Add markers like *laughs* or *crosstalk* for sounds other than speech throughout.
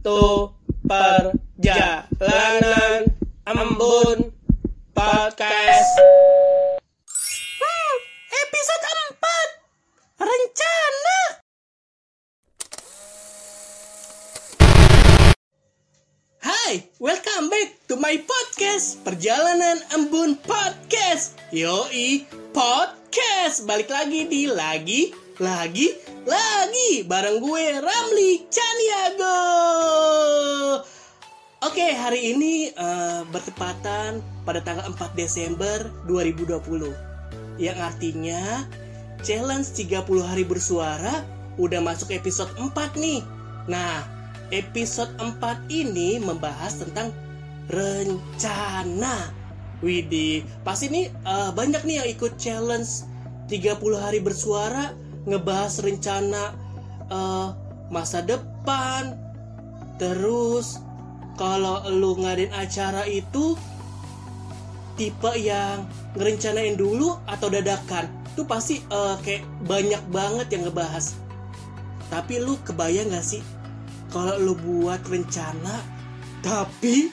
Satu perjalanan. Embun podcast. Episode 4 Rencana. Hai, welcome back to my podcast. Perjalanan Embun Podcast. Yoi, podcast. Balik lagi di Lagi, Lagi, Lagi. Bareng gue Ramli Caniago Oke, hari ini eh, bertepatan pada tanggal 4 Desember 2020 Yang artinya challenge 30 hari bersuara udah masuk episode 4 nih. Nah, episode 4 ini membahas tentang rencana. Widih, pasti nih eh, banyak nih yang ikut challenge 30 hari bersuara Ngebahas rencana eh, masa depan Terus kalau lu ngadain acara itu tipe yang ngerencanain dulu atau dadakan itu pasti eh, kayak banyak banget yang ngebahas. Tapi lu kebayang gak sih kalau lu buat rencana tapi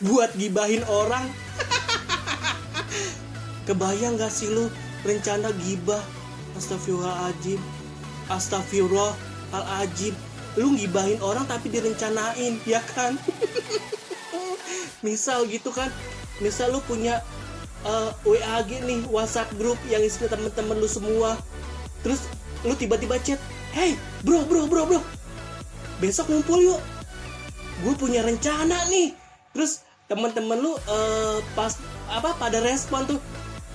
buat gibahin orang? *laughs* Kebayang gak sih lu rencana gibah? Astagfirullahaladzim astagfirullahaladzim lu gibahin orang tapi direncanain ya kan? *laughs* Misal gitu kan. Misal lu punya uh, WAG nih WhatsApp grup yang isinya temen-temen lu semua. Terus lu tiba-tiba chat hey bro bro bro bro. Besok ngumpul yuk. Gue punya rencana nih. Terus temen-temen lu uh, pas apa pada respon tuh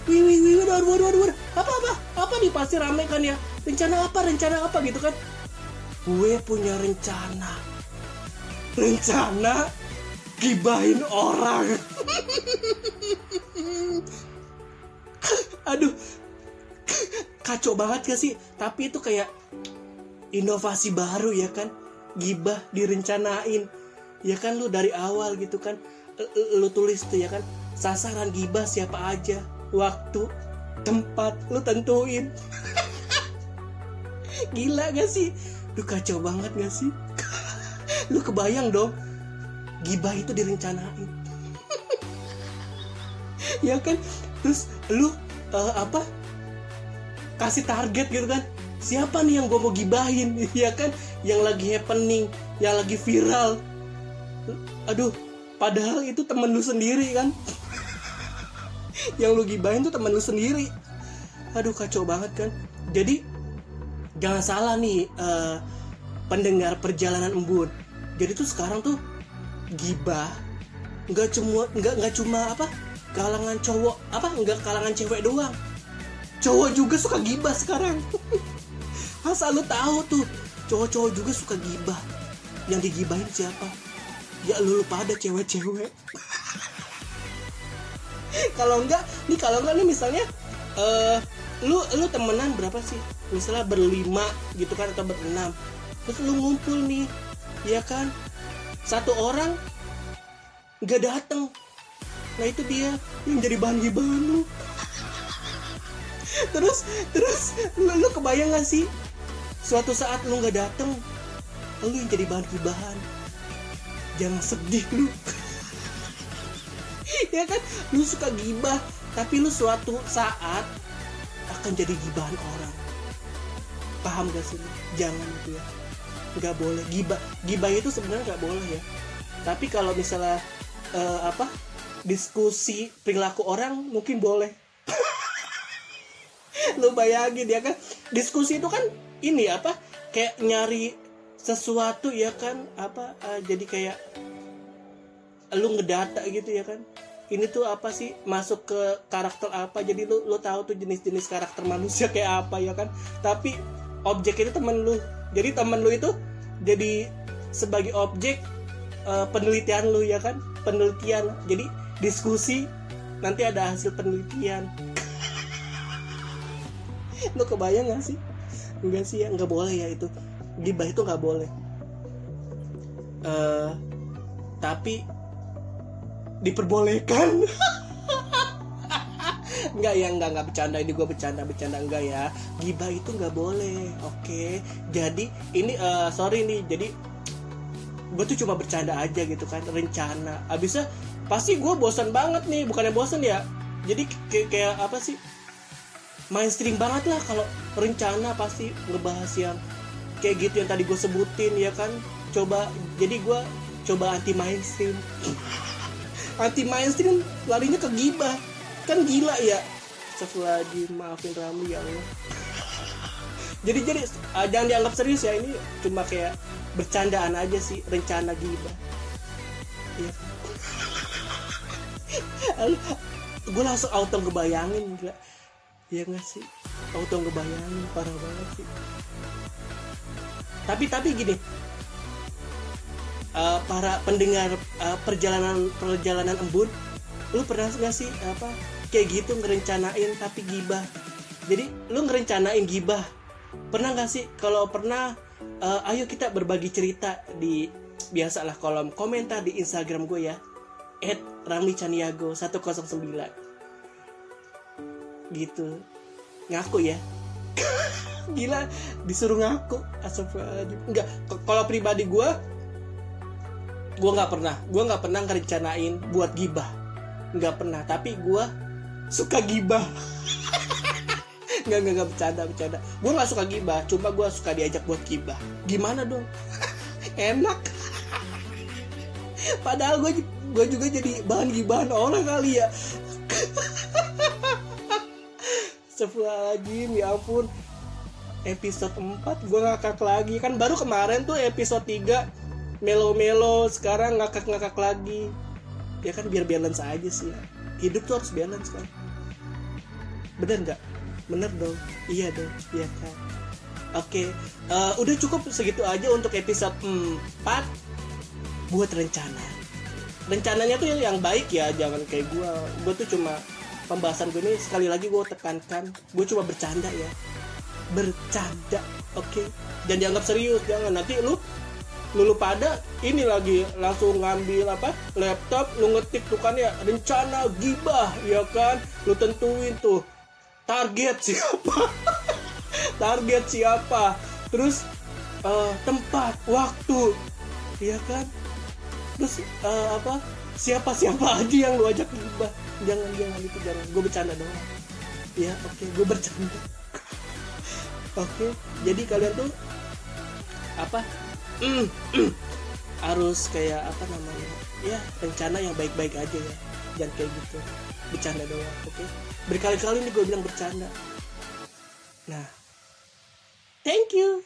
wih wih wih waduh. Apa apa apa nih? Pasti rame kan ya? Rencana apa rencana apa? Gitu kan gue punya rencana. Rencana gibahin orang. Aduh. Kacau banget gak sih? Tapi itu kayak inovasi baru ya kan? Gibah direncanain. Ya kan lu dari awal gitu kan? Lu tulis tuh ya kan? Sasaran gibah siapa aja? Waktu tempat lu tentuin. *laughs* Gila gak sih lu kacau banget gak sih? *laughs* Lu kebayang dong. Gibah itu direncanain. *laughs* Ya kan? Terus lu uh, apa? Kasih target gitu kan? Siapa nih yang gue mau gibahin? *laughs* Ya kan? Yang lagi happening yang lagi viral. Aduh padahal itu temen lu sendiri kan? Yang lu gibahin tuh temen lu sendiri. Aduh kacau banget kan? Jadi jangan salah nih uh, pendengar perjalanan embun. Jadi tuh sekarang tuh gibah nggak cuma nggak nggak cuma apa kalangan cowok apa nggak kalangan cewek doang. Cowok juga suka gibah sekarang. *laughs* Masa lu tahu tuh cowok-cowok juga suka gibah. Yang digibahin siapa? Ya lu lupa ada cewek-cewek. *laughs* Kalau enggak nih kalau enggak nih misalnya eh lu lu temenan berapa sih? Misalnya berlima gitu kan atau berenam. Terus lu ngumpul nih ya kan? Satu orang nggak datang nah itu dia yang jadi bahan gibahan lu. *laughs* Terus terus lu, lu kebayang gak sih? Suatu saat lu nggak datang lu yang jadi bahan gibahan jangan sedih lu. *laughs* Ya kan? Lu suka gibah tapi lu suatu saat akan jadi gibahan orang. Paham gak sih? Jangan itu ya. Nggak boleh. Gibah gibah itu sebenarnya nggak boleh ya. Tapi kalau misalnya eh, apa diskusi perilaku orang mungkin boleh. *laughs* Lu bayangin ya kan? Diskusi itu kan ini apa kayak nyari sesuatu ya kan? Apa eh, jadi kayak lu ngedata gitu ya kan ini tuh apa sih? Masuk ke karakter apa? Jadi lu lu tahu tuh jenis-jenis karakter manusia *laughs* kayak apa ya kan? Tapi objek itu temen lu. Jadi temen lu itu jadi sebagai objek eh, penelitian lu ya kan? Penelitian. Jadi diskusi nanti ada hasil penelitian. *laughs* Lu kebayang gak sih? Enggak sih ya? Nggak boleh ya itu. Gibah itu nggak boleh. Eh tapi diperbolehkan. *laughs* Enggak ya, enggak, enggak bercanda. Ini gue bercanda, bercanda. Enggak ya. Gibah itu enggak boleh, oke. Jadi ini eh, sorry nih, jadi gue tuh cuma bercanda aja gitu kan. Rencana. Abisnya pasti gue bosan banget nih. Bukannya bosan ya? Jadi kayak, kayak apa sih? Mainstream banget lah kalau rencana pasti ngebahas yang kayak gitu yang tadi gue sebutin ya kan? Coba jadi gue coba anti mainstream anti mainstream larinya ke gibah kan gila ya. Lagi maafin Ramli ya Allah. Jadi jadi uh, jangan dianggap serius ya ini cuma kayak bercandaan aja sih rencana gibah ya *laughs* gue langsung auto ngebayangin gila. Iya nggak sih? Auto ngebayangin parah banget sih. Tapi tapi gini uh, para pendengar uh, perjalanan perjalanan embun lu pernah nggak sih apa kayak gitu ngerencanain tapi gibah? Jadi lu ngerencanain gibah? Pernah nggak sih? Kalau pernah uh, ayo kita berbagi cerita di biasalah kolom komentar di Instagram gue ya. At Rami Caniago 109 gitu. Ngaku ya. *laughs* Gila disuruh ngaku. Astagfirullahaladzim. Enggak kalau pribadi gue gue nggak pernah gue nggak pernah ngerencanain buat gibah. Nggak pernah tapi gue suka gibah. *laughs* Nggak nggak nggak bercanda bercanda. Gue nggak suka gibah cuma gue suka diajak buat gibah. Gimana dong? *laughs* Enak. Padahal gue gue juga jadi bahan gibahan orang kali ya. *laughs* Astagfirullahaladzim ya ampun. Episode 4 gue ngakak lagi. Kan baru kemarin tuh episode 3 melo-melo sekarang ngakak-ngakak lagi. Ya kan biar balance aja sih hidup tuh harus balance kan? Bener nggak? Bener dong. Iya dong. Iya kan oke uh, udah cukup segitu aja untuk episode 4 buat rencana. Rencananya tuh yang baik ya jangan kayak gue gue tuh cuma pembahasan gue ini sekali lagi gue tekankan. Gue cuma bercanda ya. Bercanda oke? Okay? dan dianggap serius jangan. Nanti lu lu, lu pada ini lagi langsung ngambil apa laptop lu ngetik tuh kan ya rencana gibah ya kan? Lu tentuin tuh target siapa? *laughs* Target siapa? Terus uh, tempat waktu ya kan? Terus uh, apa siapa siapa *laughs* aja yang lu ajak gibah. Jangan jangan itu jangan gue bercanda doang. Ya oke okay, gue bercanda. *laughs* Oke okay, jadi kalian tuh apa *clears throat* harus kayak apa namanya ya rencana yang baik-baik aja ya jangan kayak gitu bercanda doang oke okay? berkali-kali nih gue bilang bercanda nah thank you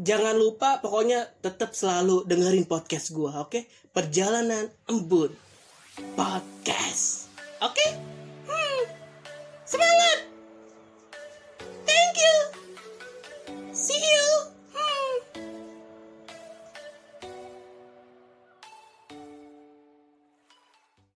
jangan lupa pokoknya tetap selalu dengerin podcast gue oke okay? perjalanan embun podcast. Oke? Okay? Hmm. Semangat!